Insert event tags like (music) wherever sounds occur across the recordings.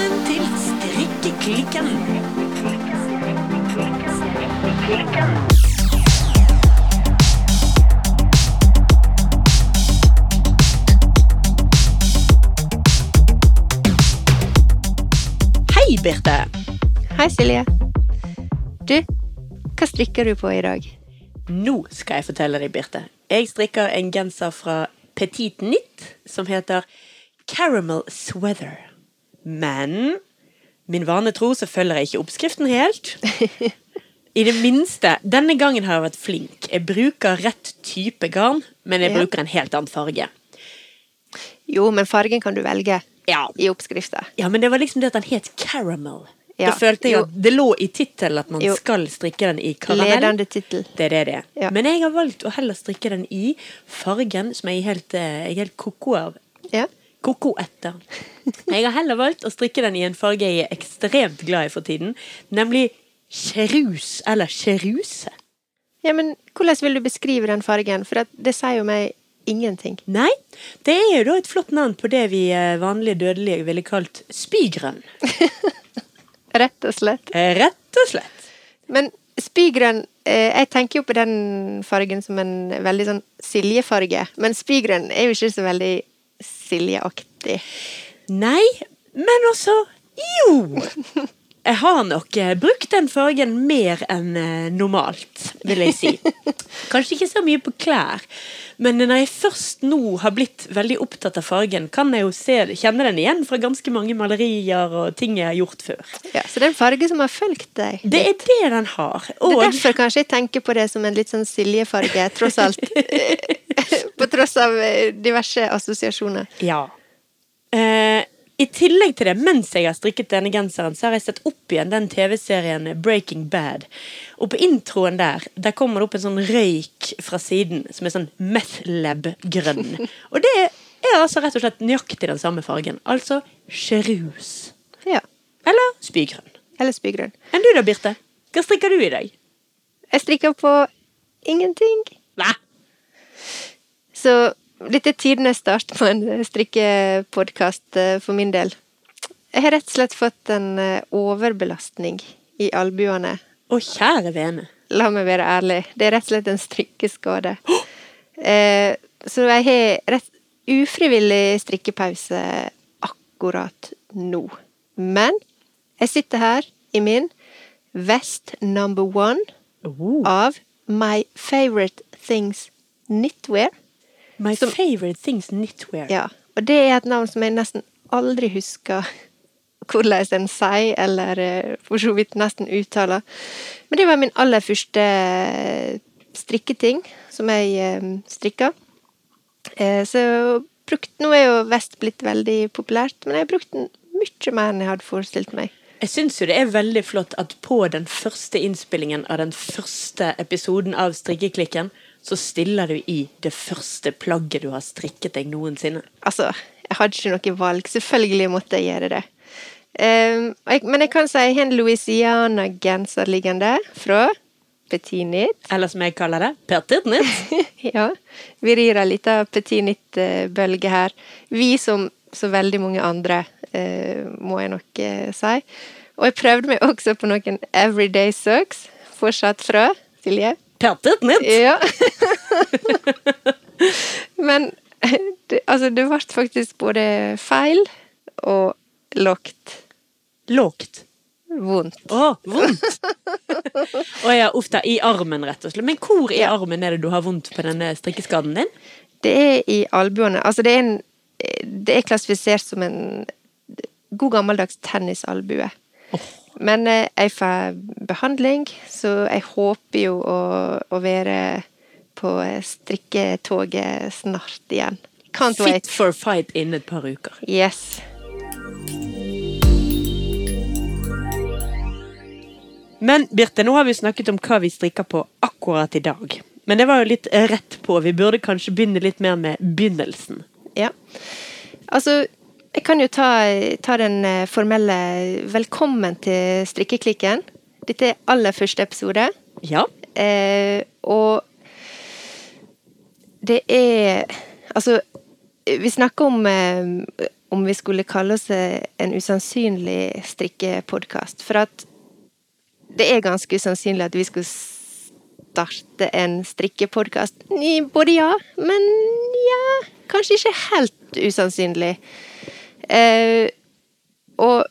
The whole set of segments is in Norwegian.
Velkommen til Strikkeklikken. Hei, Birte. Hei, Silje. Du, hva strikker du på i dag? Nå skal jeg fortelle deg, Birte. Jeg strikker en genser fra Petit Nitt som heter Caramel Sweater. Men min vane tro så følger jeg ikke oppskriften helt. I det minste, Denne gangen har jeg vært flink. Jeg bruker rett type garn, men jeg Ja. bruker en helt annen farge. Jo, men fargen kan du velge Ja. i oppskrifta. Ja, men det var liksom det at den het caramel. Ja, Det følte jeg jo. at det lå i tittelen at man Jo. skal strikke den i karamell. Ledende tittel. Det er det det er. Men jeg har valgt å heller strikke den i fargen som jeg er helt, eh, jeg er helt koko av. Ja. Koko etter. Jeg har heller valgt å strikke den i en farge jeg er ekstremt glad i for tiden, nemlig kjerus eller kjeruse. ja, men hvordan vil du beskrive den fargen? For det sier jo meg ingenting. Nei, det er jo da et flott navn på det vi eh, vanlige dødelige ville kalt spygrønn. (laughs) Rett og slett. Eh, Rett og slett. Men spygrønn eh, Jeg tenker jo på den fargen som en veldig sånn siljefarge. Men spygrønn er jo ikke så veldig siljeaktig. Nei, men også jo! (laughs) Jeg har nok eh, brukt den fargen mer enn eh, normalt, vil jeg si. (laughs) Kanskje ikke så mye på klær, men når jeg først nå har blitt veldig opptatt av fargen, kan jeg jo se, kjenne den igjen fra ganske mange malerier og ting jeg har gjort før. Ja, så det er en farge som har fulgt deg. Det er det den har. Det er derfor kanskje jeg tenker på det som en litt sånn siljefarge, tross alt. (laughs) på tross av eh, diverse assosiasjoner. Ja. Eh, I tillegg til det, mens jeg har strikket denne genseren, så har jeg sett opp igjen den TV-serien Breaking Bad. Og på introen der, der kommer det opp en sånn røyk fra siden, som er sånn methlab-grønn. (laughs) Og det er altså rett og slett nøyaktig den samme fargen. Altså cherus. Ja. Eller spygrønn. Eller spygrønn. Enn du da, Birte? Hva strikker du i dag? Jeg strikker på ingenting. Hva? Så dette er tidenes start på en strikkepodkast eh, for min del. Jeg har rett og slett fått en eh, overbelastning i albuene. Å, kjære vene. La meg være ærlig. Det er rett og slett en strikkeskade. Eh, så jeg har rett ufrivillig strikkepause akkurat nå. Men jeg sitter her i min Vest number one Oh. av My Favorite Things Knitwear. My Som- favorite things knitwear. Ja, og det er et navn som jeg nesten aldri husker hvordan en sier, eller eh, for så vidt nesten uttaler. Men det var min aller første eh, strikketing som jeg eh, strikka. Så brukt, nå er jo vest blitt veldig populært, men jeg har brukt den mye mer enn jeg hadde forestilt meg. Jeg syns jo det er veldig flott at på den første innspillingen av den første episoden av Strikkeklikken, så stiller du i det første plagget du har strikket deg noensinne. Altså, jeg hadde ikke noe valg. Selvfølgelig måtte jeg gjøre det. Um, jeg, men jeg kan si jeg har en Louisiana-genser liggende fra Petit Knit. Eller som jeg kaller det, Petit Knit. (laughs) ja. Vi rir ei lita Petit Knit-bølge her. Vi som så veldig mange andre, uh, må jeg nok uh, si. Og jeg prøvde meg også på noen Everyday Socks, fortsatt fra Silje. Petit nytt! Ja. (laughs) Men det, altså, det ble faktisk både feil og lågt. Lågt. Vondt. Å, vondt! og ja, uff da. I armen, rett og slett. Men hvor i armen er det du har vondt på denne strikkeskaden din? Det er i albuene. Altså, det er, en, det er klassifisert som en god gammeldags tennisalbue. Men eh, jeg får behandling, så jeg håper jo å, å være på strikketoget snart igjen. Can't Fit wait. for fight innen et par uker. Yes. Men Birte, nå har vi snakket om hva vi strikker på akkurat i dag. Men det var jo litt rett på. Vi burde kanskje begynne litt mer med begynnelsen. Ja. Altså, jeg kan jo ta, ta den eh, formelle velkommen til strikkeklikken. Dette er aller første episode. Ja. Eh, og det er Altså, vi snakker om eh, om vi skulle kalle oss eh, en usannsynlig strikkepodkast. For at det er ganske usannsynlig at vi skulle starte en strikkepodkast. Både ja, men ja Kanskje ikke helt usannsynlig. Eh, og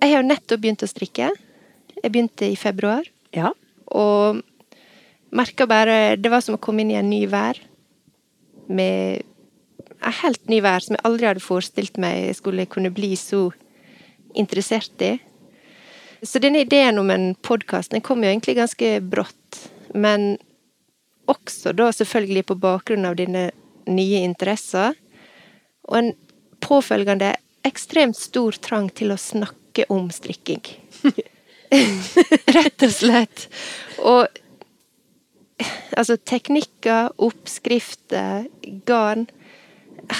jeg har jo nettopp begynt å strikke. Jeg begynte i februar. Ja. Og merka bare Det var som å komme inn i en ny vær. Med en helt ny vær som jeg aldri hadde forestilt meg jeg skulle kunne bli så interessert i. Så denne ideen om en podkast kom jo egentlig ganske brått. Men også da selvfølgelig på bakgrunn av dine nye interesser. Og en påfølgende ekstremt stor trang til å snakke om strikking. (laughs) Rett og slett. Og altså teknikker, oppskrifter, garn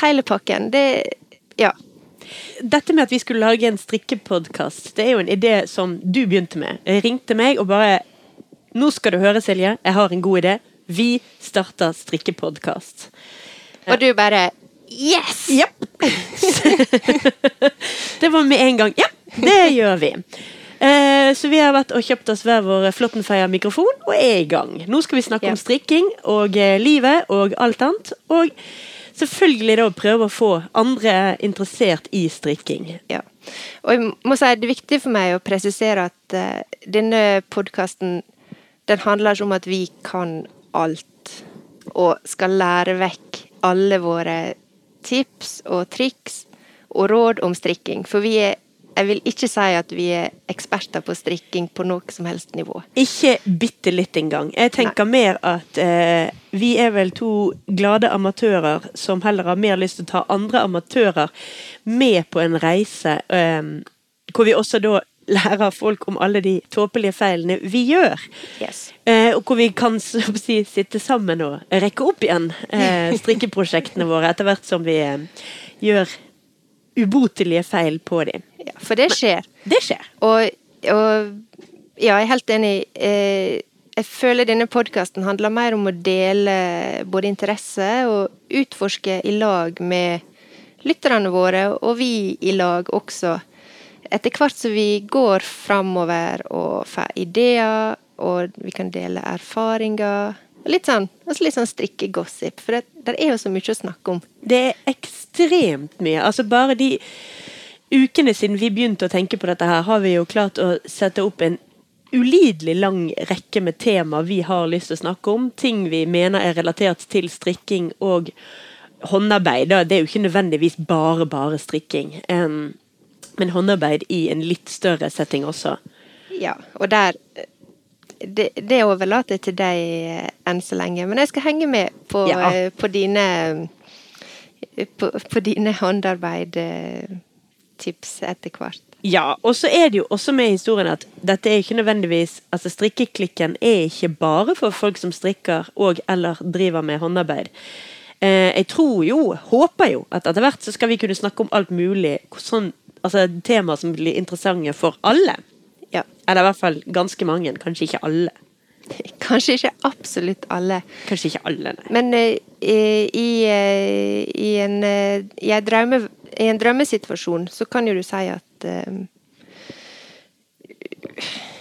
hele pakken. Det Ja. Dette med at vi skulle lage en strikkepodkast, det er jo en idé som du begynte med. Jeg ringte meg og bare Nå skal du høre, Silje. Jeg har en god idé. Vi starter strikkepodkast. Og du bare Yes! Yep. (laughs) det var med en gang. Ja, det gjør vi. Eh, så vi har vært og kjøpt oss hver vår Flåttenfeia-mikrofon og er i gang. Nå skal vi snakke yep. om strikking og eh, livet og alt annet. Og selvfølgelig da prøve å få andre interessert i strikking. Ja. Og jeg må si det er viktig for meg å presisere at uh, denne podkasten den handler ikke om at vi kan alt og skal lære vekk alle våre tips og triks og råd om strikking. For vi er Jeg vil ikke si at vi er eksperter på strikking på noe som helst nivå. Ikke bitte litt engang. Jeg tenker mer at eh, vi er vel to glade amatører som heller har mer lyst til å ta andre amatører med på en reise, eh, hvor vi også da lærer folk om alle de tåpelige feilene vi gjør. Yes. Eh, og hvor vi kan si, sitte sammen og rekke opp igjen eh, (laughs) strikkeprosjektene våre etter hvert som vi eh, gjør ubotelige feil på dem. Ja, for det skjer. Det skjer. Og, og ja, jeg er helt enig. Eh, jeg føler denne podkasten handler mer om å dele både interesse og utforske i lag med lytterne våre, og vi i lag også. Etter hvert som vi går framover og får ideer, og vi kan dele erfaringer. Litt sånn, altså litt sånn strikkegossip, for det, det, er jo så mye å snakke om. Det er ekstremt mye. Altså bare de ukene siden vi begynte å tenke på dette her, har vi jo klart å sette opp en ulidelig lang rekke med tema vi har lyst til å snakke om. Ting vi mener er relatert til strikking og håndarbeid. Det er jo ikke nødvendigvis bare bare strikking. em, men håndarbeid i en litt større setting også. Ja, og der Det, det overlater jeg til deg eh, enn så lenge, men jeg skal henge med på, Ja. eh, på dine på, på dine håndarbeidtips etter hvert. Ja, og så er det jo også med i historien at dette er ikke nødvendigvis Altså strikkeklikken er ikke bare for folk som strikker og eller driver med håndarbeid. Eh, jeg tror jo, håper jo, at etter hvert så skal vi kunne snakke om alt mulig. Sånn, altså Temaer som blir interessante for alle. Ja. Eller i hvert fall ganske mange. Kanskje ikke alle. (laughs) Kanskje ikke absolutt alle, Kanskje ikke alle, nei. men uh, i, uh, i, en, uh, i, en drømme, i en drømmesituasjon så kan jo du si at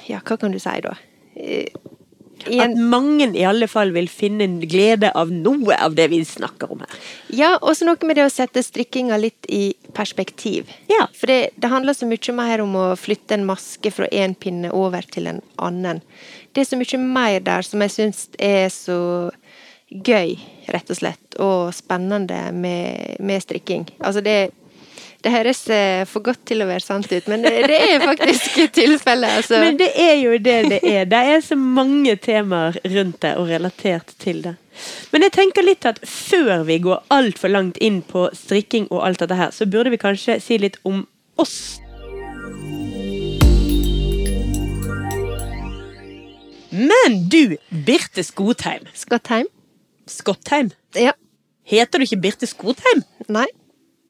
Ja, hva kan du si da? At mange i alle fall vil finne glede av noe av det vi snakker om her. Ja, også noe med det å sette strikkinga litt i perspektiv. Ja. For det, det handler så mye mer om å flytte en maske fra én pinne over til en annen. Det er så mye mer der som jeg syns er så gøy, rett og slett, og spennende med, med strikking. Altså det det høres eh, for godt til å være sant ut, men det, det er faktisk tilfellet. Altså. Men det er jo det det er. Det er så mange temaer rundt det og relatert til det. Men jeg tenker litt at før vi går altfor langt inn på strikking og alt dette her, så burde vi kanskje si litt om oss. Men du, Birte Skotheim. Skottheim? Skottheim? Ja. Heter du ikke Birte Skotheim? Nei.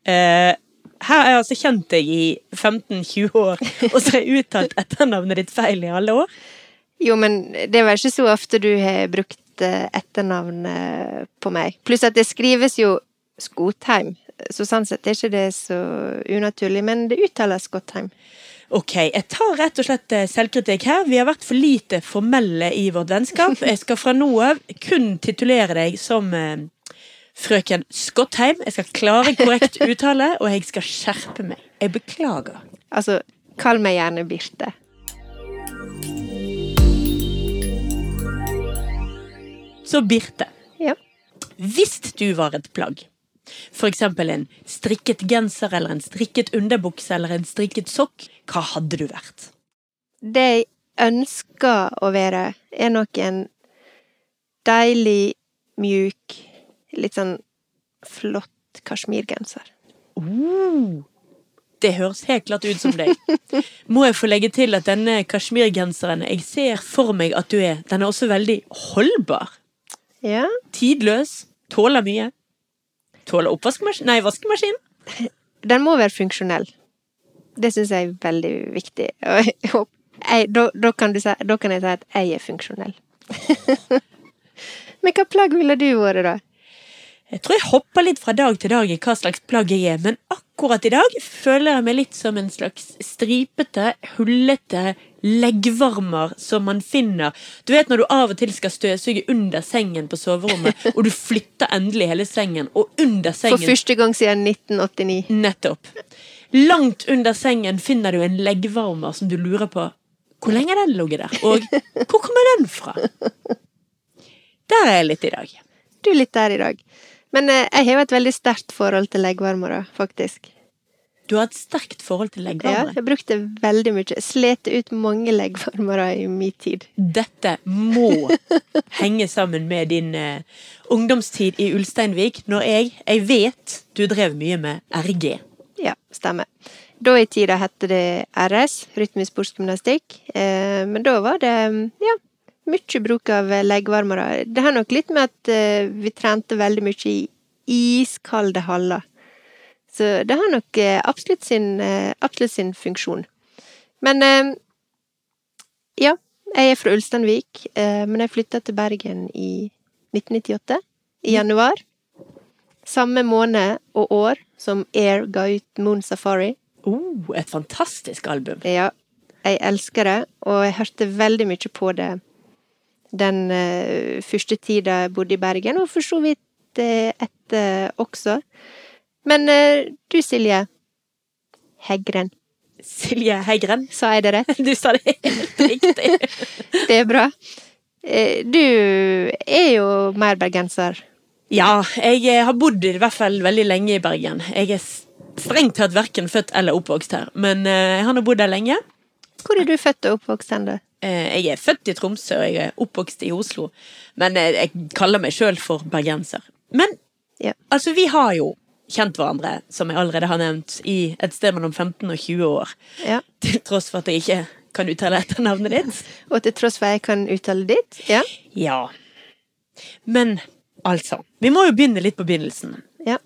Eh, her har jeg altså kjent deg i 15-20 år, og så har jeg uttalt etternavnet ditt feil i alle år. Jo, men det er vel ikke så ofte du har brukt etternavnet etternavn eh, på meg. Pluss at det skrives jo Skotheim. Så sånn sett er ikke det så unaturlig, men det uttales Skotheim. Ok, jeg tar rett og slett eh, selvkritikk her. Vi har vært for lite formelle i vårt vennskap. Jeg skal fra nå av kun titulere deg som eh, frøken Skottheim. Jeg skal klare korrekt uttale, og jeg skal skjerpe meg. Jeg beklager. Altså, kall meg gjerne Birte. Så Birte, Ja. hvis du var et plagg, eksempel en strikket genser eller en strikket underbukse eller en strikket sokk, hva hadde du vært? Det jeg ønsker å være, er nok en deilig, mjuk, litt sånn flott kasjmirgenser. Oh, det høres helt klart ut som deg. Må jeg få legge til at denne kasjmirgenseren, jeg ser for meg at du er, den er også veldig holdbar. Ja. Tidløs, tåler mye. Tåler oppvaskmaskin, nei, vaskemaskin. (laughs) Den må være funksjonell. Det syns jeg er veldig viktig. Jeg, da, da, kan du si, da kan jeg si at jeg er funksjonell. (laughs) Men hva plagg ville du vært, da? Jeg tror jeg hopper litt fra dag til dag i hva slags plagg jeg er, men akkurat i dag føler jeg meg litt som en slags stripete, hullete leggvarmer som man finner Du vet når du av og til skal støvsuge under sengen på soverommet, (laughs) og du flytter endelig hele sengen, og under sengen For første gang siden 1989. Nettopp. Langt under sengen finner du en leggvarmer som du lurer på hvor lenge har den ligget der, og hvor kommer den fra? (laughs) Der er jeg litt i dag. Du er litt der i dag. Men eh, jeg har jo et veldig sterkt forhold til leggvarmere, faktisk. Du har et sterkt forhold til leggvarmere? Ja, jeg brukte veldig mye. Slet ut mange leggvarmere i min tid. Dette må (laughs) henge sammen med din uh, ungdomstid i Ulsteinvik, når jeg, jeg vet du drev mye med RG. Ja, stemmer. Da i tida hette det RS, rytmisk sportsgymnastikk. Eh, men da var det ja, mye bruk av leggvarmere. Det har nok litt med at eh, vi trente veldig mye i iskalde haller. Så det har nok eh, absolutt, sin, eh, absolutt sin funksjon. Men eh, ja, jeg er fra Ulsteinvik, eh, men jeg flytta til Bergen i 1998. I januar. Samme måned og år som Air ga ut Moon Safari. Oh, et fantastisk album. Ja, jeg elsker det, og jeg hørte veldig mye på det den eh, første tida jeg bodde i Bergen, og for så vidt eh, etter også. Men eh, du, Silje Heggren, Silje Heggren? (laughs) sa jeg det rett? Du sa det helt riktig. (laughs) Det er bra. Du er jo mer bergenser. Ja, jeg har bodd i hvert fall veldig lenge i Bergen. Jeg er strengt tatt verken født eller oppvokst her, men jeg har nå bodd her lenge. Hvor er du født og oppvokst hen, da? Eh, Jeg er født i Tromsø, og jeg er oppvokst i Oslo. Men eh, jeg kaller meg sjøl for bergenser. Men Ja. altså, vi har jo kjent hverandre, som jeg allerede har nevnt, i et sted mellom 15 og 20 år. Ja. Til tross for at jeg ikke kan uttale etternavnet ditt. Og til tross for at jeg kan uttale ditt? Ja. Ja. Men altså, vi må jo begynne litt på begynnelsen. ja.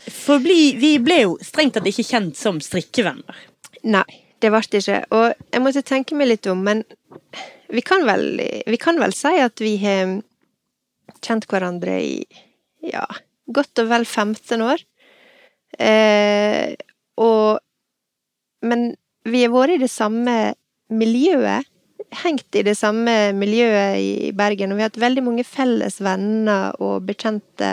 For bli, vi ble jo strengt tatt ikke kjent som strikkevenner. Nei, det ble det ikke. Og jeg måtte tenke meg litt om, men vi kan vel, vi kan vel si at vi har kjent hverandre i ja, godt og vel 15 år. Eh, og Men vi har vært i det samme miljøet. Hengt i det samme miljøet i Bergen, og vi har hatt veldig mange felles venner og bekjente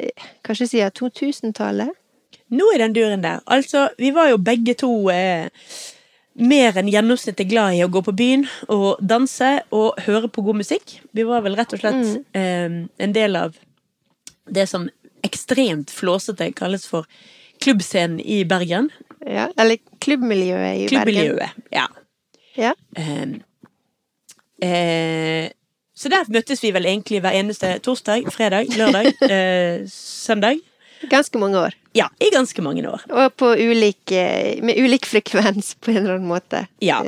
eh, kanskje siden 2000-tallet. Nå er den duren der. Altså, vi var jo begge to eh, mer enn gjennomsnittet glad i å gå på byen og danse og høre på god musikk. Vi var vel rett og slett eh, en del av det som ekstremt flåsete kalles for klubbscenen i Bergen. Ja, eller klubbmiljøet i Bergen. Klubbmiljøet, ja. Ja. Eh, eh, så der møttes vi vel egentlig hver eneste torsdag, fredag, lørdag, (laughs) eh, søndag. Ganske mange år. Ja, i ganske mange år. Og på ulik, eh, med ulik frekvens, på en eller annen måte. Ja.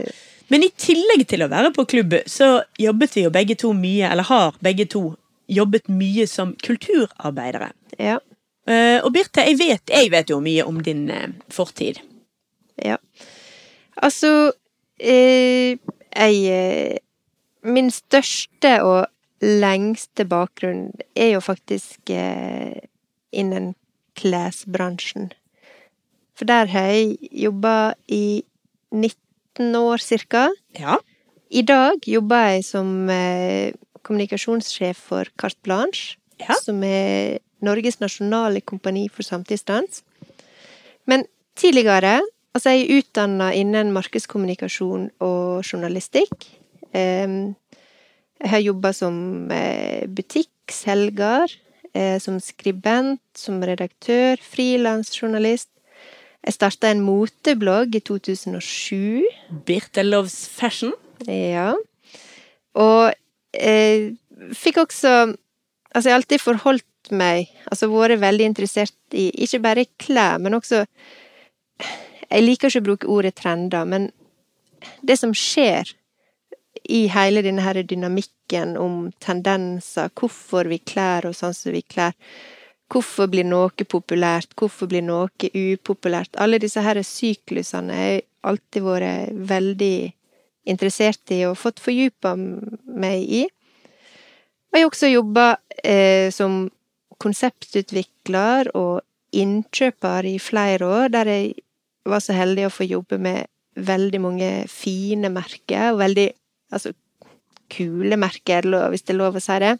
Men i tillegg til å være på klubb, så jobbet vi jo begge to mye, eller har begge to jobbet mye som kulturarbeidere. Ja. Eh, og Birte, jeg vet, jeg vet jo mye om din eh, fortid. ja. Altså eh, Jeg Min største og lengste bakgrunn er jo faktisk eh, innen klesbransjen. For der har jeg jobba i 19 år cirka. Ja. I dag jobber jeg som eh, kommunikasjonssjef for Carte Blanche, Ja. som er Norges nasjonale kompani for samtidsdans. Men tidligere Altså, jeg er utdanna innen markedskommunikasjon og journalistikk. Em, Jeg har jobba som eh, butikkselger, som skribent, som redaktør, frilansjournalist. Jeg starta en moteblogg i 2007. Birte Loves Fashion. Ja. Og eh, fikk også Altså, jeg har alltid forholdt meg Altså vært veldig interessert i ikke bare klær, men også Jeg liker ikke å bruke ordet trender, men det som skjer i hele denne her dynamikken om tendenser, hvorfor vi kler oss sånn som vi kler, hvorfor blir noe populært, hvorfor blir noe upopulært, alle disse her syklusene har jeg alltid vært veldig interessert i og fått fordypa meg i. Og jeg har også jobba eh, som konseptutvikler og innkjøper i flere år, der jeg var så heldig å få jobbe med veldig mange fine merker, og veldig altså kule merker, hvis det er lov å si det.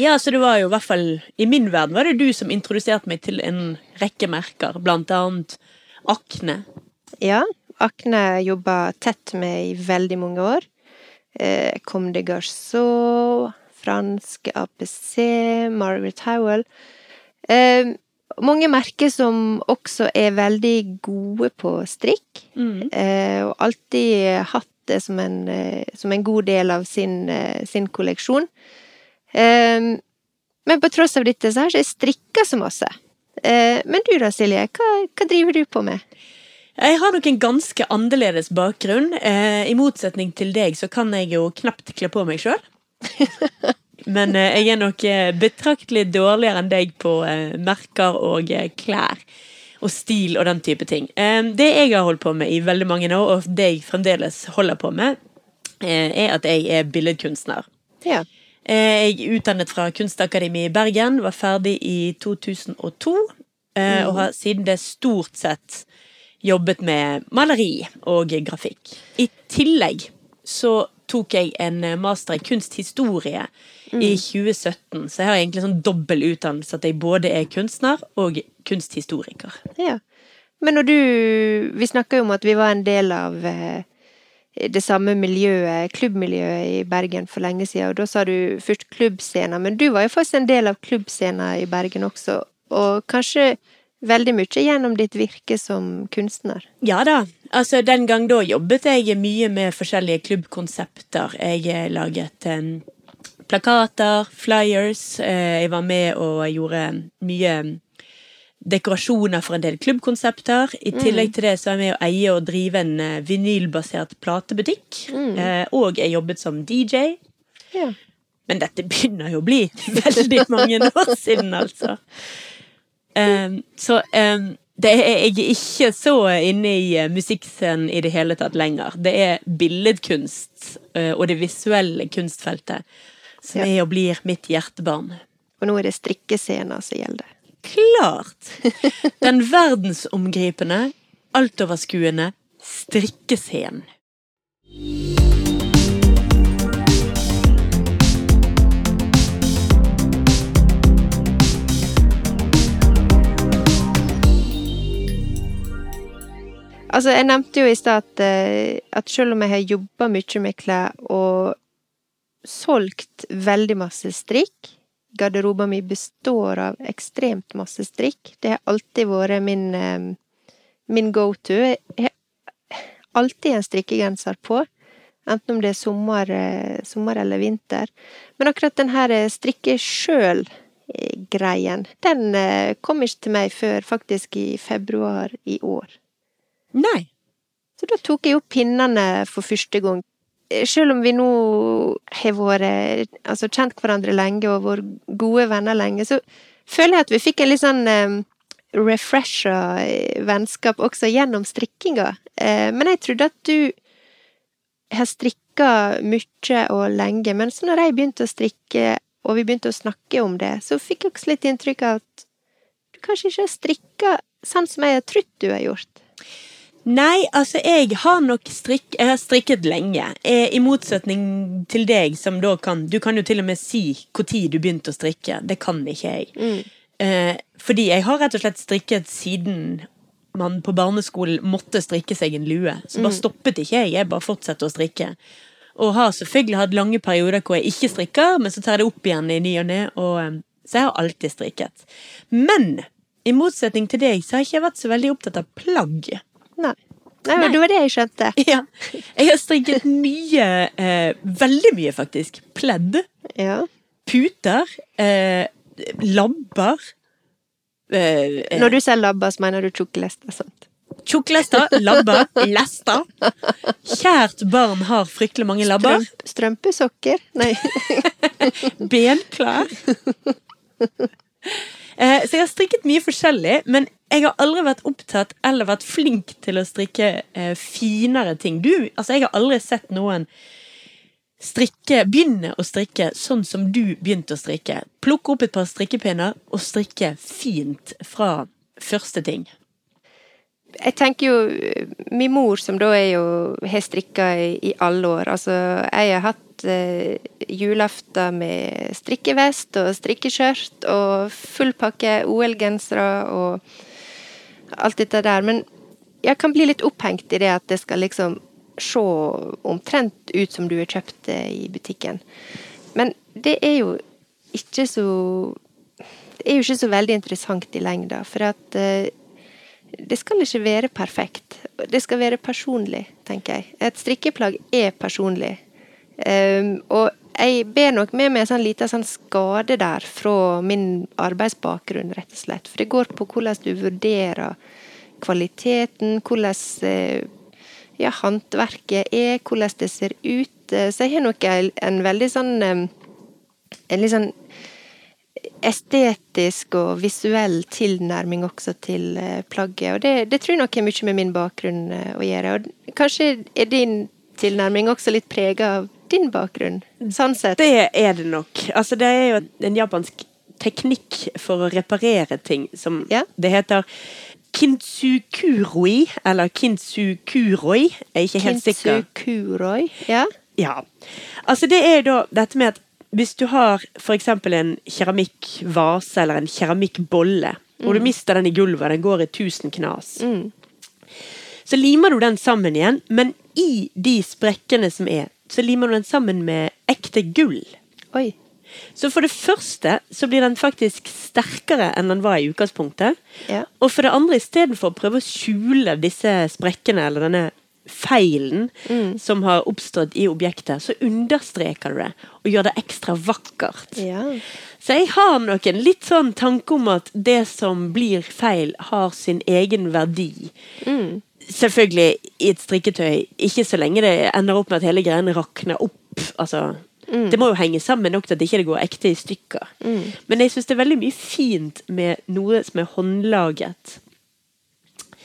Ja, så det var jo i hvert fall I min verden var det du som introduserte meg til en rekke merker, blant annet Akne. Ja, Akne jobba tett med i veldig mange år. Eh, Comme de Garçon, fransk APC, Margaret Howell. Eh, mange merker som også er veldig gode på strikk, Mm. eh, og alltid hatt det som en, eh, som en god del av sin, eh, sin kolleksjon. Eh, men på tross av dette så har ikke jeg strikka så masse. Eh, men du da, Silje, hva, hva driver du på med? Jeg har nok en ganske annerledes bakgrunn. Eh, I motsetning til deg så kan jeg jo knapt kle på meg sjøl. (laughs) Men jeg er nok betraktelig dårligere enn deg på merker og klær. Og stil og den type ting. Det jeg har holdt på med i veldig mange år, og det jeg fremdeles holder på med, eh, er at jeg er billedkunstner. Ja. Eh, Jeg er utdannet fra Kunstakademiet i Bergen, var ferdig i 2002, eh, og har siden det stort sett jobbet med maleri og grafikk. I tillegg så tok jeg en master i kunsthistorie i 2017, så jeg har egentlig sånn dobbel utdannelse, at jeg både er kunstner og kunsthistoriker. Ja. Men når du Vi snakka jo om at vi var en del av eh, det samme miljøet, klubbmiljøet i Bergen for lenge siden, og da sa du først klubbscena, men du var jo faktisk en del av klubbscena i Bergen også, og kanskje veldig mye gjennom ditt virke som kunstner. Ja da. Altså, den gang da jobbet jeg mye med forskjellige klubbkonsepter. Jeg eh, laget um, plakater, flyers. Jeg var med og gjorde mye dekorasjoner for en del klubbkonsepter. I tillegg til det så er jeg med å eie og drive en eh, vinylbasert platebutikk. Eh, og jeg jobbet som DJ. Ja. Men dette begynner jo å bli (laughs) veldig mange år siden, altså. Um, så um, det er, jeg er ikke så inne i eh, musikkscenen i det hele tatt lenger. Det er billedkunst uh, og det visuelle kunstfeltet som Ja. er og blir mitt hjertebarn. Og nå er det strikkescena som gjelder. Klart! Den verdensomgripende, altoverskuende strikkescenen. Altså, jeg nevnte jo i stad at, eh, at selv om jeg har jobba mye med klær og solgt veldig masse strikk Garderoben min består av ekstremt masse strikk. Det har alltid vært min, eh, min go to. Jeg har alltid en strikkegenser på, enten om det er sommer, eh, sommer eller vinter. Men akkurat den her eh, strikke sjøl-greien, den kom ikke til meg før faktisk i februar i år. Nei. Så da tok jeg opp pinnene for første gang. Eh, Selv om vi nå har vært altså kjent hverandre lenge og vært gode venner lenge, så føler jeg at vi fikk en litt sånn um, refresha eh, vennskap også gjennom strikkinga. Uh, men jeg trodde at du har strikka mye og lenge, men så når jeg begynte å strikke, og vi begynte å snakke om det, så fikk jeg også litt inntrykk av at du kanskje ikke har strikka sånn som jeg har trodd du har gjort. Nei, altså jeg har nok strikk, jeg har strikket lenge. Eh, I motsetning til deg, som da kan Du kan jo til og med si når du begynte å strikke. Det kan ikke jeg. Eh, fordi jeg har rett og slett strikket siden man på barneskolen måtte strikke seg en lue. Så bare stoppet ikke jeg, jeg bare fortsatte å strikke. Og har selvfølgelig hatt lange perioder hvor jeg ikke strikker, men så tar jeg det opp igjen i ny og ne. Og, eh, så jeg har alltid strikket. Men i motsetning til deg så har jeg ikke vært så veldig opptatt av plagg. Nei. Nei, Nei. det var det jeg skjønte. (laughs) Ja. Jeg har strikket mye, eh, veldig mye faktisk, pledd, Ja. puter, eh, labber, eh, eh, Når du sier labber, så mener du tjukklester, sant? tjukklester, labber, (laughs) lester. Kjært barn har fryktelig mange labber. Strømp, strømpesokker? Nei. (laughs) Benklær. Eh, så jeg har strikket mye forskjellig, men jeg har aldri vært opptatt eller vært flink til å strikke eh, finere ting. Du, altså jeg har aldri sett noen strikke, begynne å strikke sånn som du begynte å strikke. Plukke opp et par strikkepinner og strikke fint fra første ting. Jeg tenker jo Min mor, som da er jo har strikka i, i alle år Altså, jeg har hatt eh, julaften med strikkevest og strikkeskjørt og full pakke OL-gensere og alt dette der. Men jeg kan bli litt opphengt i det at det skal liksom se omtrent ut som du har kjøpt det i butikken. Men det er jo ikke så Det er jo ikke så veldig interessant i lengda, for at eh, det skal ikke være perfekt. Det skal være personlig, tenker jeg. Et strikkeplagg er personlig. Um, og jeg ber nok med meg en sånn liten sånn skade der fra min arbeidsbakgrunn, rett og slett. For det går på hvordan du vurderer kvaliteten, hvordan eh, ja, håndverket er, hvordan det ser ut. Eh, Så jeg har nok en, veldig sånn eh, En litt sånn estetisk og visuell tilnærming også til eh, plagget. Og det, det tror jeg nok har mye med min bakgrunn å gjøre. Og kanskje er din tilnærming også litt prega av din bakgrunn, sånn sett. Det er det nok. Altså, det er jo en japansk teknikk for å reparere ting som Ja. Det heter kintsukuroi, eller kintsukuroi. Jeg er ikke helt sikker. Kintsukuroi. Ja. Ja. Altså, det er da dette med at hvis du har eksempel en keramikkvase eller en keramikkbolle, og du mister den i gulvet, den går i tusen knas, Mm. så limer du den sammen igjen, men i de sprekkene som er, så limer du den sammen med ekte gull. Oi. Så for det første så blir den faktisk sterkere enn den var i utgangspunktet. Ja. Og for det andre, istedenfor å prøve å skjule disse sprekkene eller denne feilen som har oppstått i objektet, så understreker du det og gjør det ekstra vakkert. Ja. Så jeg har nok en litt sånn tanke om at det som blir feil, har sin egen verdi. Selvfølgelig i et strikketøy, ikke så lenge det ender opp med at hele greiene rakner opp. Altså, Det må jo henge sammen nok til at det ikke går ekte i stykker. Men jeg syns det er veldig mye fint med noe som er håndlaget.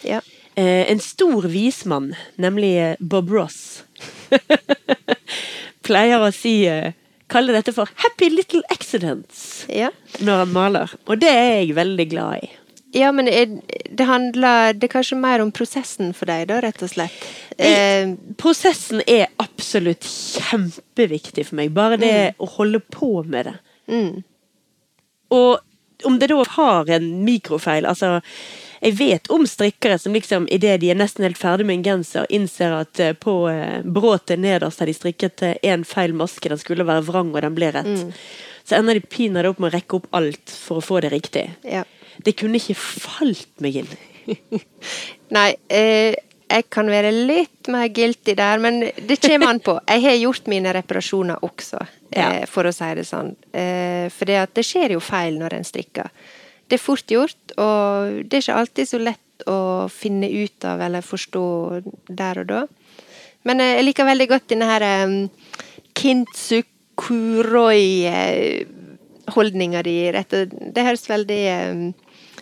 Ja. Eh, en stor vismann, nemlig eh, Bob Ross, (laughs) pleier å si eh, Kalle dette for 'happy little accidents' ja. når han maler. Og det er jeg veldig glad i. Ja, men det handler Det er kanskje mer om prosessen for deg, da, rett og slett? Eh, Prosessen er absolutt kjempeviktig for meg. Bare det å holde på med det. mm. Og om det da har en mikrofeil Altså, jeg vet om strikkere som liksom idet de er nesten helt ferdig med en genser, innser at eh, på eh, bråtet nederst har de strikket én feil maske, den skulle være vrang, og den ble rett. Så ender de pinadø opp med å rekke opp alt for å få det riktig. Ja. Det kunne ikke falt meg inn. (laughs) Nei, eh, jeg kan være litt mer guilty der, men det kommer an på. Jeg har gjort mine reparasjoner også, eh, for å si det sånn. Eh, for det, det skjer jo feil når en strikker. Det er fort gjort, og det er ikke alltid så lett å finne ut av eller forstå der og da. Men eh, jeg liker veldig godt denne her um, kintsukuroi-holdninga di. Det høres veldig um,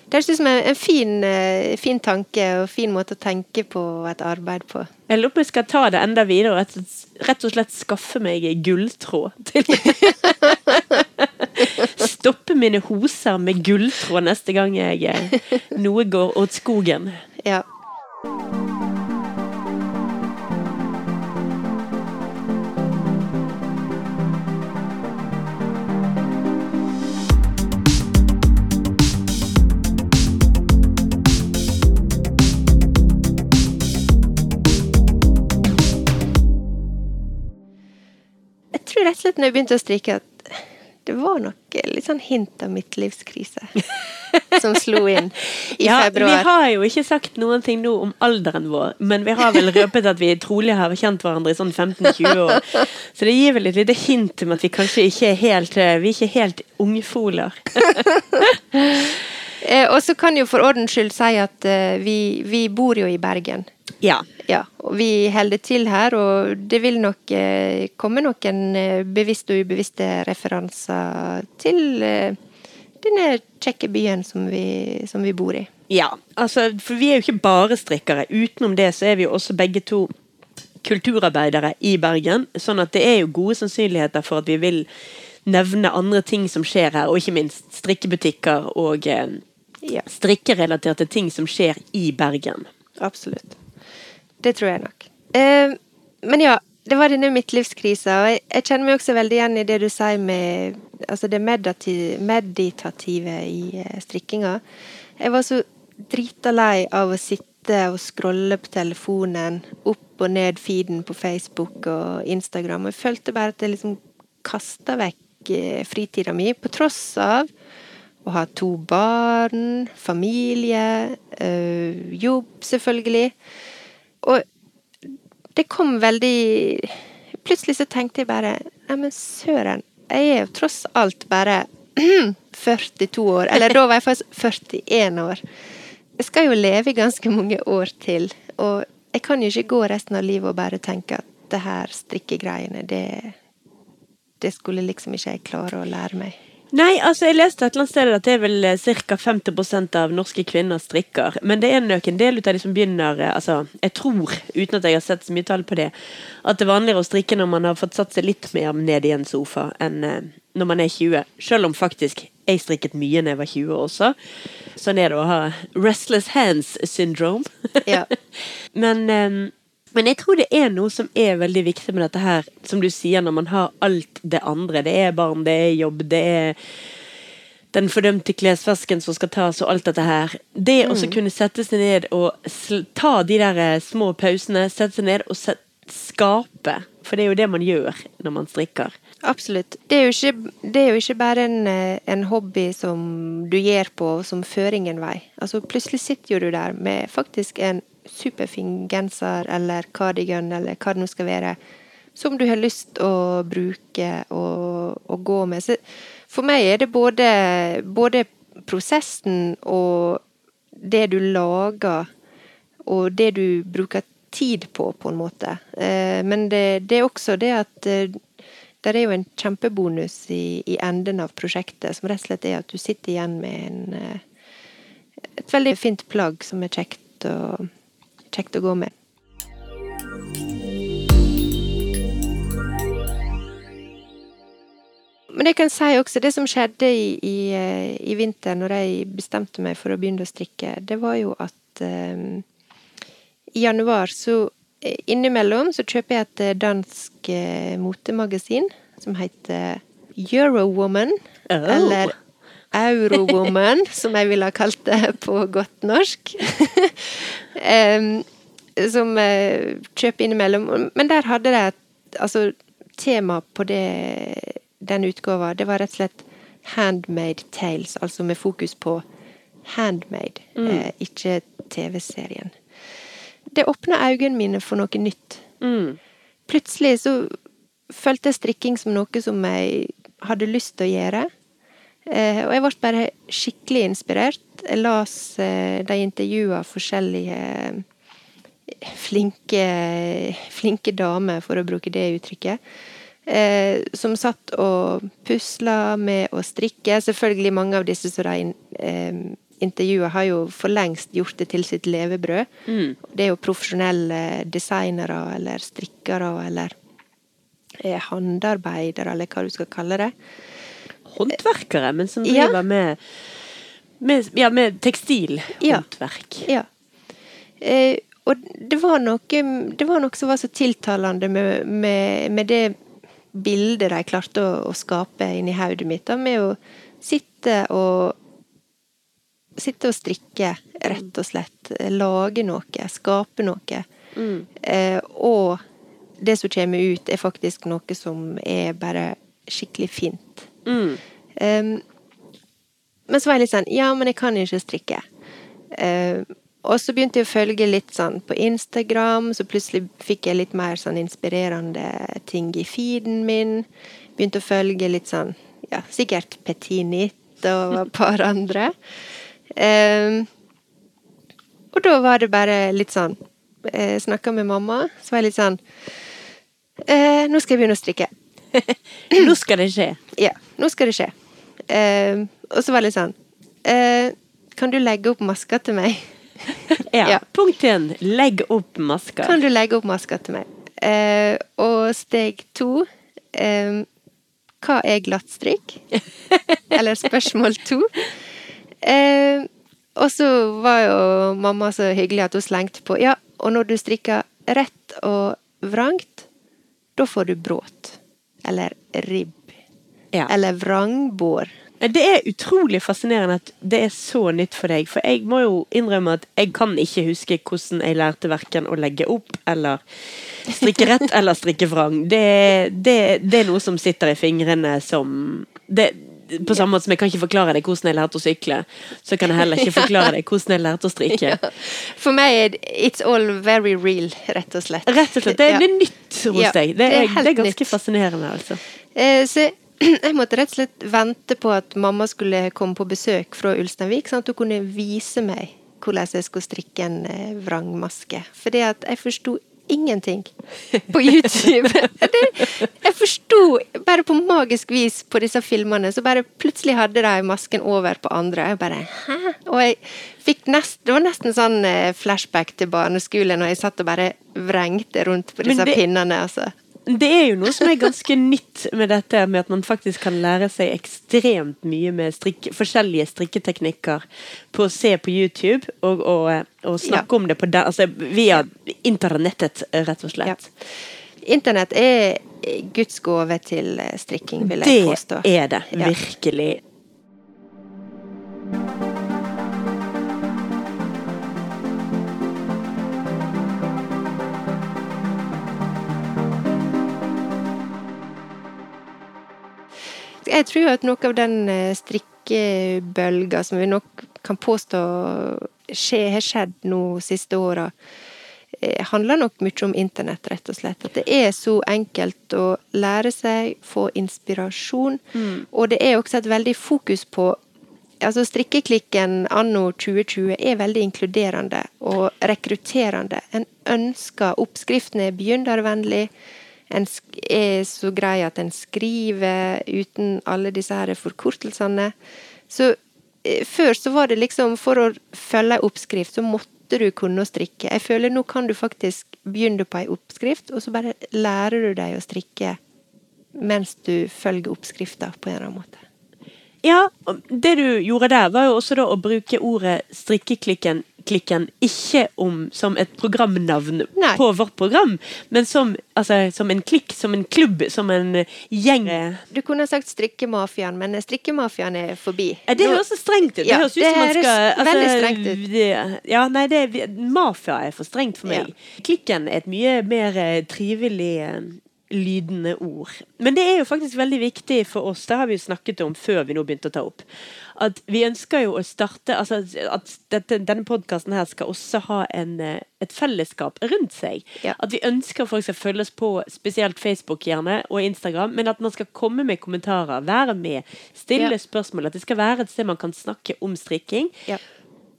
det høres ut som en, fin, eh, fin tanke og fin måte å tenke på et arbeid på. Jeg lurer på om jeg skal ta det enda videre og rett, rett og slett skaffe meg gulltråd til (laughs) stoppe mine hoser med gulltråd neste gang jeg eh, noe går åt skogen. Ja. Slett når jeg begynte å strikke, at det var nok litt sånn hint av midtlivskrise (laughs) som slo inn i Ja, vi har jo ikke sagt noen ting nå om alderen vår, men vi har vel røpet at vi trolig har kjent hverandre i sånn 15-20 år. Så det gir vel et lite hint om at vi kanskje ikke er helt, vi er ikke helt ungfoler. (laughs) Eh, og så kan jo for ordens skyld si at eh, vi, vi bor jo i Bergen. Ja. Ja, og vi holder til her, og det vil nok eh, komme noen eh, bevisste og ubevisste referanser til eh, denne kjekke byen som vi, som vi bor i. Ja, altså, for vi er jo ikke bare strikkere. Utenom det så er vi jo også begge to kulturarbeidere i Bergen, sånn at det er jo gode sannsynligheter for at vi vil nevne andre ting som skjer her, og ikke minst strikkebutikker og eh, Ja, strikkerelaterte ting som skjer i Bergen. absolutt. Det tror jeg nok. Eh, men ja, det var denne midtlivskrisa, og jeg, jeg kjenner meg også veldig igjen i det du sier med altså det meditati- meditative i eh, strikkinga. Jeg var så drita lei av å sitte og scrolle på telefonen, opp og ned feeden på Facebook og Instagram, og jeg følte bare at jeg liksom kasta vekk eh, fritida mi, på tross av å ha to barn, familie, øh, jobb, selvfølgelig. Og det kom veldig Plutselig så tenkte jeg bare Neimen, søren. Jeg er jo tross alt bare (clears throat) 42 år. Eller da var jeg faktisk 41 år. Jeg skal jo leve i ganske mange år til. Og jeg kan jo ikke gå resten av livet og bare tenke at det her strikkegreiene, det Det skulle liksom ikke jeg klare å lære meg. Nei, altså jeg leste et eller annet sted at det er vel ca. 50% av norske kvinner strikker. Men det er nok en del ut av de som begynner eh, altså, Jeg tror, uten at jeg har sett så mye tall på det, at det er vanligere å strikke når man har fått satt seg litt mer ned i en sofa enn eh, når man er 20. Selv om faktisk jeg strikket mye da jeg var 20 også. Sånn er det å ha restless hands syndrome. Ja. (laughs) men, eh, men jeg tror det er noe som er veldig viktig med dette her, som du sier, når man har alt det andre. Det er barn, det er jobb, det er den fordømte klesvasken som skal tas, og alt dette her. Det å kunne sette seg ned og ta de der eh, små pausene, sette seg ned og skape. For det er jo det man gjør når man strikker. Absolutt. Det er jo ikke, det er jo ikke bare en, eh, en hobby som du gjør på, som fører ingen vei. Altså, plutselig sitter jo du der med faktisk en superfin genser eller cardigan eller hva det nå skal være, som du har lyst å bruke og, og gå med. Så for meg er det både, både prosessen og det du lager, og det du bruker tid på, på en måte. Eh, men det, det er også det at eh, det er jo en kjempebonus i, i enden av prosjektet, som rett og slett er at du sitter igjen med en, eh, et veldig fint plagg som er kjekt å, kjekt å gå med. Men jeg kan si også det som skjedde i, i, eh, i vinter, når jeg bestemte meg for å begynne å strikke, det var jo at eh, i januar så eh, Innimellom så kjøper jeg et dansk eh, motemagasin som heter Eurowoman. Oh. Eller Eurowoman, som jeg ville ha kalt det på godt norsk. (laughs) Som eh, kjøper innimellom. Men der hadde de Altså, tema på det, den utgåva, det var rett og slett handmade tales, altså med fokus på handmade, eh, ikke TV-serien. Det åpna øynene mine for noe nytt. Mm. Plutselig så følte jeg strikking som noe som jeg hadde lyst til å gjøre. Eh, og jeg ble bare skikkelig inspirert. Jeg las eh, de intervjua forskjellige eh, flinke, flinke damer, for å bruke det uttrykket. Eh, som satt og pusla med å strikke. Selvfølgelig mange av disse som de eh, intervjua, har jo for lengst gjort det til sitt levebrød. Mm. Det er jo profesjonelle designere eller strikkere eller eh, håndarbeidere, eller hva du skal kalle det. Håndverkere, men som Ja. med, med, ja, med tekstilhåndverk. Ja. Eh, og det var, noe, det var noe som var så tiltalende med, med, med det bildet de klarte å, å skape inni hodet mitt, da, med å sitte og Sitte og strikke, rett og slett. Lage noe, skape noe. Eh, og det som kommer ut, er faktisk noe som er bare skikkelig fint. Mm. Um, men så var jeg litt sånn Ja, men jeg kan jo ikke strikke. Uh, og så begynte jeg å følge litt sånn på Instagram, så plutselig fikk jeg litt mer sånn inspirerende ting i feeden min. Begynte å følge litt sånn Ja, sikkert Petinit og et par andre. Um, og da var det bare litt sånn Jeg snakka med mamma, så var jeg litt sånn eh, Nå skal jeg begynne å strikke. (laughs) Nå skal det skje. Ja, nå skal det skje. Eh, og så var det litt sånn eh, Kan du legge opp maska til meg? (laughs) Ja. Ja. Punkt én. Legg opp masker. Kan du legge opp maska til meg? Eh, og steg to eh, Hva er glattstrikk? (laughs) Eller spørsmål to. Eh, og så var jo mamma så hyggelig at hun slengte på Ja, og når du strikker rett og vrangt, da får du bråt. Eller ribb. Ja. Eller vrangbår. Det er utrolig fascinerende at det er så nytt for deg. For jeg må jo innrømme at jeg kan ikke huske hvordan jeg lærte verken å legge opp eller strikke rett (laughs) eller strikke vrang. Det, det, det er noe som sitter i fingrene som det, På samme måte som jeg kan ikke forklare deg hvordan jeg lærte å sykle, så kan jeg heller ikke forklare deg hvordan jeg lærte å strikke. (laughs) For meg er det- it's all very real, rett og slett. Rett og slett. Det, Ja. det er nytt hos Ja, deg. Det det er er, det er ganske nytt. fascinerende, altså. Eh, Så (clears throat) jeg måtte rett og slett vente på at mamma skulle komme på besøk fra Ulsteinvik, sånn at hun kunne vise meg hvordan jeg skulle strikke en eh, vrangmaske. Fordi at jeg forsto ingenting (laughs) på YouTube. (laughs) Det, jeg forsto bare på magisk vis på disse filmene, så bare plutselig hadde de masken over på andre. Jeg bare Hæ? Og jeg fikk nest, det var nesten sånn eh, flashback til barneskolen, og jeg satt og bare vrengte rundt på disse det- pinnene, altså. Det er jo noe som er ganske nytt med dette, med at man faktisk kan lære seg ekstremt mye med strikk, forskjellige strikketeknikker på å se på YouTube, og, og, og snakke om det på den, altså via internettet, rett og slett. Internett er Guds gave til strikking, vil jeg Det påstå. er det, Ja. Jeg tror at noe av den eh, strikkebølga som vi nok kan påstå skje, har skjedd nå siste åra, eh, handler nok mye om internett, rett og slett. At det er så enkelt å lære seg, få inspirasjon. Og det er også et veldig fokus på Altså Strikkeklikken anno 2020 er veldig inkluderende og rekrutterende. En ønsker Oppskriften er begynnervennlig. En er så grei at en skriver uten alle disse her forkortelsene. Så eh, før så var det liksom For å følge ei oppskrift, så måtte du kunne å strikke. Jeg føler nå kan du faktisk begynne på ei oppskrift, og så bare lærer du deg å strikke mens du følger oppskrifta på en eller annen måte. Ja, det du gjorde der, var jo også da å bruke ordet strikkeklikken klikken ikke om som et programnavn Nei. på vårt program, men som, altså, som en klikk, som en klubb, som en gjeng. Du kunne sagt strikkemafiaen, men strikkemafiaen er forbi. Ja, det høres så strengt ut. Det Ja, høres ut det som man skal altså, veldig strengt ut. Det, ja, nei, det, mafia er for strengt for meg. Klikken er et mye mer eh, trivelig eh, lydende ord. Men det er jo faktisk veldig viktig for oss, det har vi jo snakket om før vi nå begynte å ta opp, at vi ønsker jo å starte altså At dette, denne podkasten her skal også ha en, eh, et fellesskap rundt seg. Ja. At vi ønsker folk skal følge oss på spesielt Facebook gjerne, og Instagram, men at man skal komme med kommentarer, være med, stille Ja. spørsmål. At det skal være et sted man kan snakke om strikking. Ja.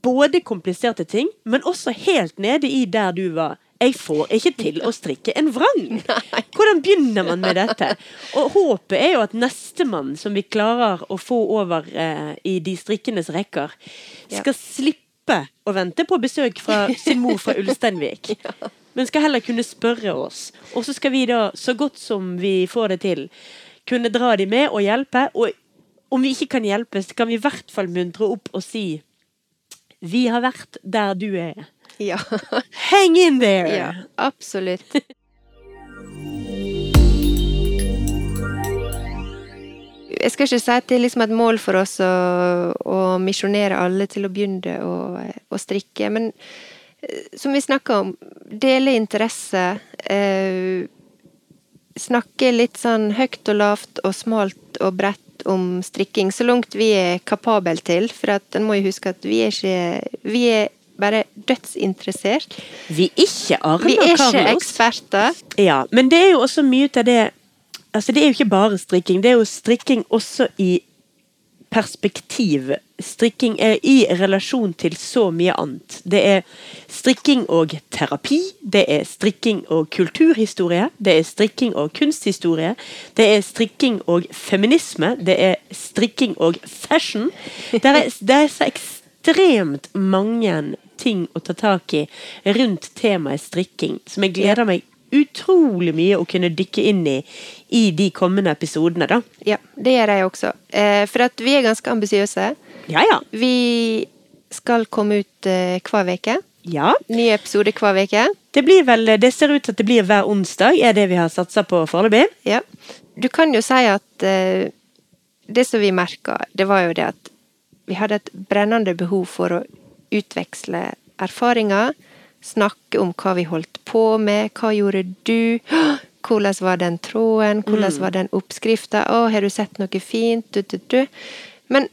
Både kompliserte ting, men også helt nede i der du var. Jeg får ikke til å strikke en vrang! (laughs) Hvordan begynner man med dette? Og håpet er jo at nestemann som vi klarer å få over eh, i de strikkenes rekker, Ja. skal slippe å vente på besøk fra sin mor fra Ulsteinvik. (laughs) Men skal heller kunne spørre oss. Og så skal vi da, så godt som vi får det til, kunne dra de med og hjelpe. Og om vi ikke kan hjelpe, så kan vi i hvert fall muntre opp og si Vi har vært der du er. Ja. Hang in there! ja absolutt. Jeg skal ikke si at det er liksom et mål for oss å, å misjonere alle til å begynne å, å strikke, men eh, som vi snakka om, dele interesse. Eh, snakke litt sånn høyt og lavt og smalt og bredt om strikking, så langt vi er kapabel til. For at en må jo huske at vi er ikke Vi er bare dødsinteressert. Vi er ikke Arne Vi er ikke eksperter. Ja, men det er jo også mye av det Altså, det er jo ikke bare strikking. Det er jo strikking også i perspektiv. Strikking er i relasjon til så mye annet. Det er strikking og terapi. Det er strikking og kulturhistorie. Det er strikking og kunsthistorie. Det er strikking og feminisme. Det er strikking og fashion. Det er, det er så ekstremt mange ting å ta tak i rundt temaet strikking, som jeg gleder meg utrolig mye å kunne dykke inn i i de kommende episodene, da. Ja, det gjør jeg også. Eh, for at vi er ganske ambisiøse. Ja, ja. Vi skal komme ut eh, hver uke. Ja. Ny episode hver uke. Det blir vel Det ser ut til at det blir hver onsdag, er det vi har satsa på foreløpig. Ja. Du kan jo si at eh, det som vi merka, det var jo det at vi hadde et brennende behov for å utveksle erfaringer. Snakke om hva vi holdt på med, hva gjorde du? (gasps) Hvordan var den tråden? Hvordan var den oppskrifta? Å, har du sett noe fint? Du, du, du. Men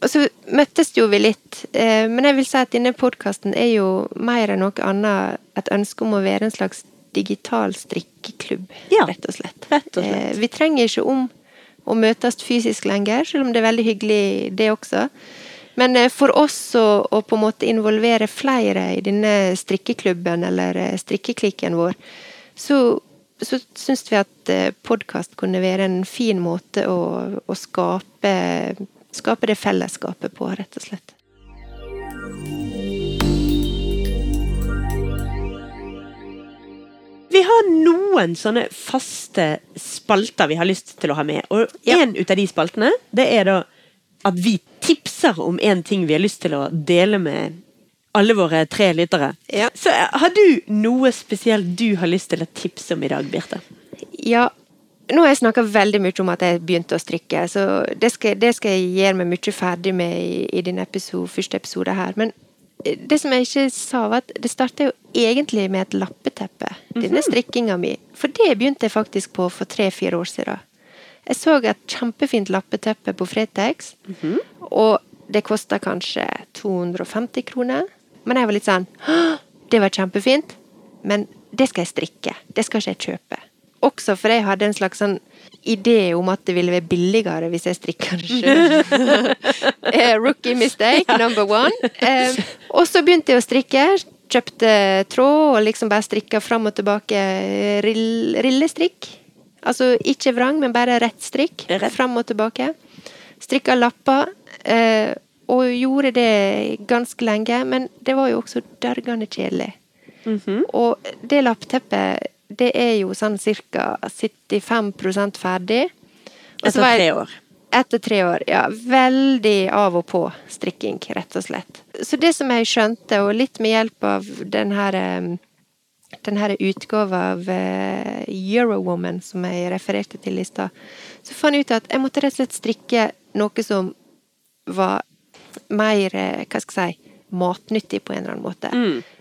og så møttes jo vi litt, eh, men jeg vil si at denne podkasten er jo mer enn noe annet et ønske om å være en slags digital strikkeklubb, Ja, rett og slett. rett og slett. Eh, vi trenger ikke om å møtes fysisk lenger, selv om det er veldig hyggelig det også. Men eh, for oss å, å på en måte involvere flere i denne strikkeklubben eller eh, strikkeklikken vår, så, så syns vi at podkast kunne være en fin måte å, å skape, skape det fellesskapet på, rett og slett. Vi har noen sånne faste spalter vi har lyst til å ha med. Og Ja. en ut av de spaltene, det er da at vi tipser om en ting vi har lyst til å dele med alle våre tre lyttere. Ja. Så eh, har du noe spesielt du har lyst til å tipse om i dag, Birte? Ja, nå har jeg snakka veldig mye om at jeg begynte å strikke, så det skal, det skal jeg gjøre meg mye ferdig med i, i din episode, første episode her. Men eh, det som jeg ikke sa, var at det starta jo egentlig med et lappeteppe. Denne strikkinga mi. For det begynte jeg faktisk på for tre-fire år siden. Jeg så et kjempefint lappeteppe på Fretex, og det kosta kanskje 250 kroner. Men jeg var litt sånn Det var kjempefint, men det skal jeg strikke. Det skal ikke jeg kjøpe. Også for jeg hadde en slags sånn idé om at det ville være billigere hvis jeg strikka det sjøl. (laughs) Eh, Rookie mistake number one. Eh, og så begynte jeg å strikke. Kjøpte tråd og liksom bare strikka fram og tilbake eh, rill, rillestrikk. Altså ikke vrang, men bare rett strikk. Fram og tilbake. Strikka lapper. Eh, og gjorde det ganske lenge, men det var jo også dørgende kjedelig. Og det lappteppet, det er jo sånn ca. 75 ferdig. Etter tre år. Etter tre år, ja. Veldig av og på strikking, rett og slett. Så det som jeg skjønte, og litt med hjelp av den her eh, den her utgava av eh, Eurowoman som jeg refererte til i stad, så fant jeg ut at jeg måtte rett og slett strikke noe som var mer, hva skal jeg si, matnyttig på en eller annen måte.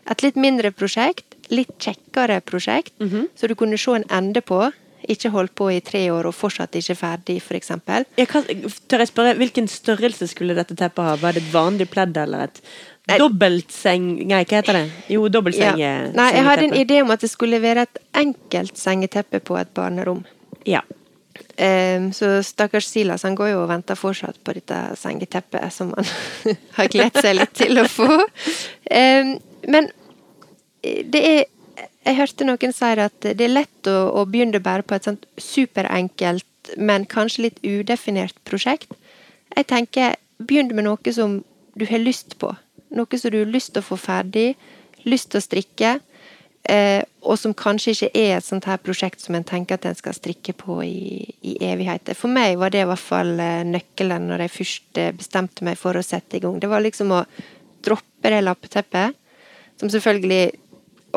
Et litt mindre prosjekt, litt kjekkere prosjekt, så du kunne se en ende på. Ikke holdt på i tre år og fortsatt ikke ferdig, eksempel. Tør jeg spørre, Hvilken størrelse skulle dette teppet ha? Var det et vanlig pledd eller et dobbeltseng... Nei, hva heter det? Jo, dobbeltseng... Ja. Nei, jeg hadde en idé om at det skulle være et enkelt sengeteppe på et barnerom. Ja. Ehm, så stakkars Silas han går jo og venter fortsatt på dette sengeteppet som han (laughs) har gledet seg litt til å få. Ehm, men det er Jeg hørte noen si at det er lett å, å begynne bare på et sånt superenkelt, men kanskje litt udefinert prosjekt. Jeg tenker begynn med noe som du har lyst på. Noe som du har lyst til å få ferdig, lyst til å strikke. Eh, og som kanskje ikke er et sånt her prosjekt som en tenker at en skal strikke på i, i evigheter. For meg var det i hvert fall eh, nøkkelen når jeg først eh, bestemte meg for å sette i gang. Det var liksom å droppe det lappeteppet, som selvfølgelig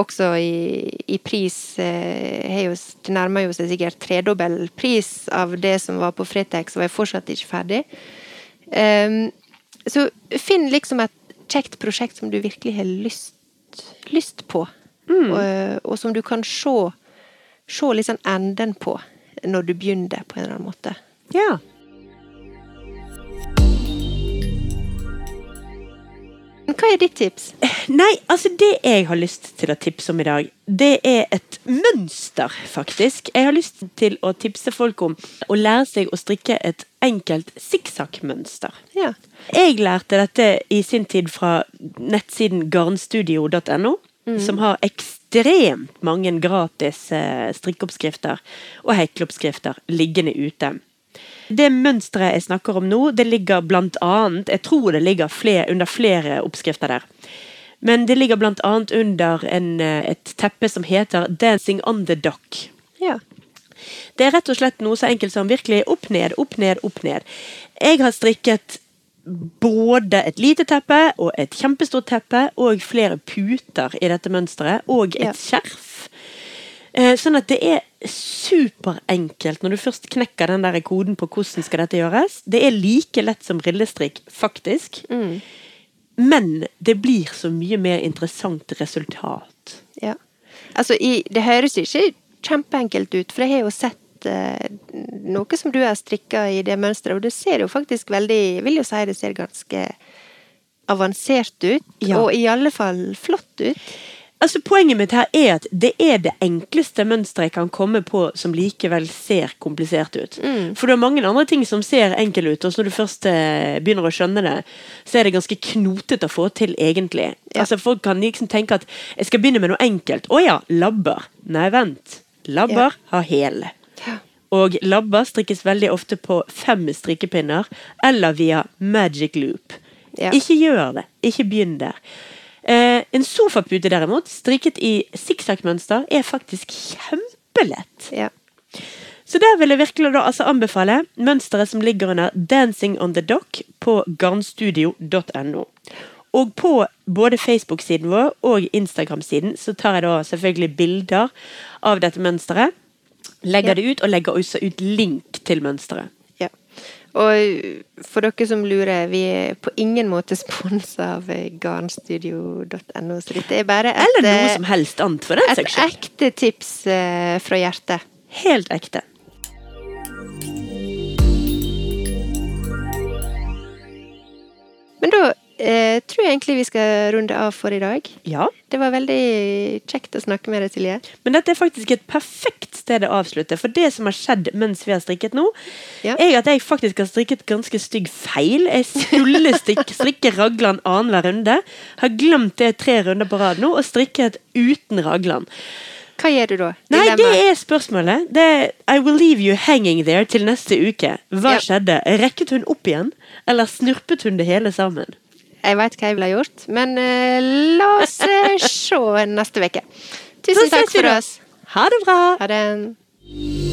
også i, i pris eh, jo, Det nærmer jo seg sikkert tredobbel pris av det som var på Fretex, og er fortsatt ikke ferdig. Um, så finn liksom et kjekt prosjekt som du virkelig har lyst, lyst på. Mm. Og, og, som du kan se, se liksom enden på når du begynner, på en eller annen måte. Ja. Hva er ditt tips? Nei, altså Det jeg har lyst til å tipse om i dag, det er et mønster, faktisk. Jeg har lyst til å tipse folk om å lære seg å strikke et enkelt sikksakk-mønster. Ja. Jeg lærte dette i sin tid fra nettsiden garnstudio.no mm. som har ekstremt mange gratis eh, strikkeoppskrifter og hekleoppskrifter liggende ute. Det mønsteret jeg snakker om nå, det ligger blant annet Jeg tror det ligger flere, under flere oppskrifter der. Men det ligger blant annet under en, eh, et teppe som heter 'Dancing on the Dock'. Ja. Det er rett og slett noe så enkelt som virkelig opp ned, opp ned, opp ned. Jeg har strikket både et lite teppe og et kjempestort teppe og flere puter i dette mønsteret, og et ja. skjerf. Eh, sånn at det er superenkelt når du først knekker den der koden på hvordan skal dette gjøres. Det er like lett som rillestrikk, faktisk. Mm. Men det blir så mye mer interessant resultat. Ja. Altså, i, det høres ikke kjempeenkelt ut, for jeg har jo sett noe som du har strikka i det mønsteret, og det ser jo faktisk veldig Jeg vil jo si det ser ganske avansert ut, ja. og i alle fall flott ut. Altså Poenget mitt her er at det er det enkleste mønsteret jeg kan komme på som likevel ser komplisert ut. Mm. For det er mange andre ting som ser enkle ut, og når du først eh, begynner å skjønne det, så er det ganske knotete å få til, egentlig. Ja. Altså Folk kan liksom tenke at jeg skal begynne med noe enkelt. Å ja, labber. Nei, vent. Labber ja. har hæl. Og labber strikkes veldig ofte på fem strikkepinner eller via magic loop. Ja. Ikke gjør det. Ikke begynn der. Eh, en sofapute derimot, strikket i sikksakk-mønster, er faktisk kjempelett. Ja. Så der vil jeg virkelig da altså anbefale mønsteret som ligger under 'Dancing on the Dock' på garnstudio.no. Og på både Facebook-siden vår og Instagram-siden så tar jeg da selvfølgelig bilder av dette mønsteret. Legger det ut, og legger også ut link til mønsteret. Ja. Og for dere som lurer, vi er på ingen måte sponsa av garnstudio.no, så dette er bare et Eller noe som helst annet, for den saks Et ekte tips uh, fra hjertet. Helt ekte. Men da eh, tror jeg egentlig vi skal runde av for i dag. Ja. Det var veldig kjekt å snakke med deg, Silje. Men dette er faktisk et perfekt sted å avslutte, for det som har skjedd mens vi har strikket nå, ja. er at jeg faktisk har strikket ganske stygg feil. Jeg skulle strikke, strikke raglan annenhver runde. Har glemt det tre runder på rad nå, og strikket uten raglan. Hva gjør du da? Nei, det er spørsmålet. Det er, I will leave you hanging there til neste uke. Hva ja. skjedde? Rekket hun opp igjen, eller snurpet hun det hele sammen? Jeg veit hva jeg ville gjort, men uh, la oss uh, (laughs) se neste uke. Tusen takk for oss. Ha det bra. Ha det.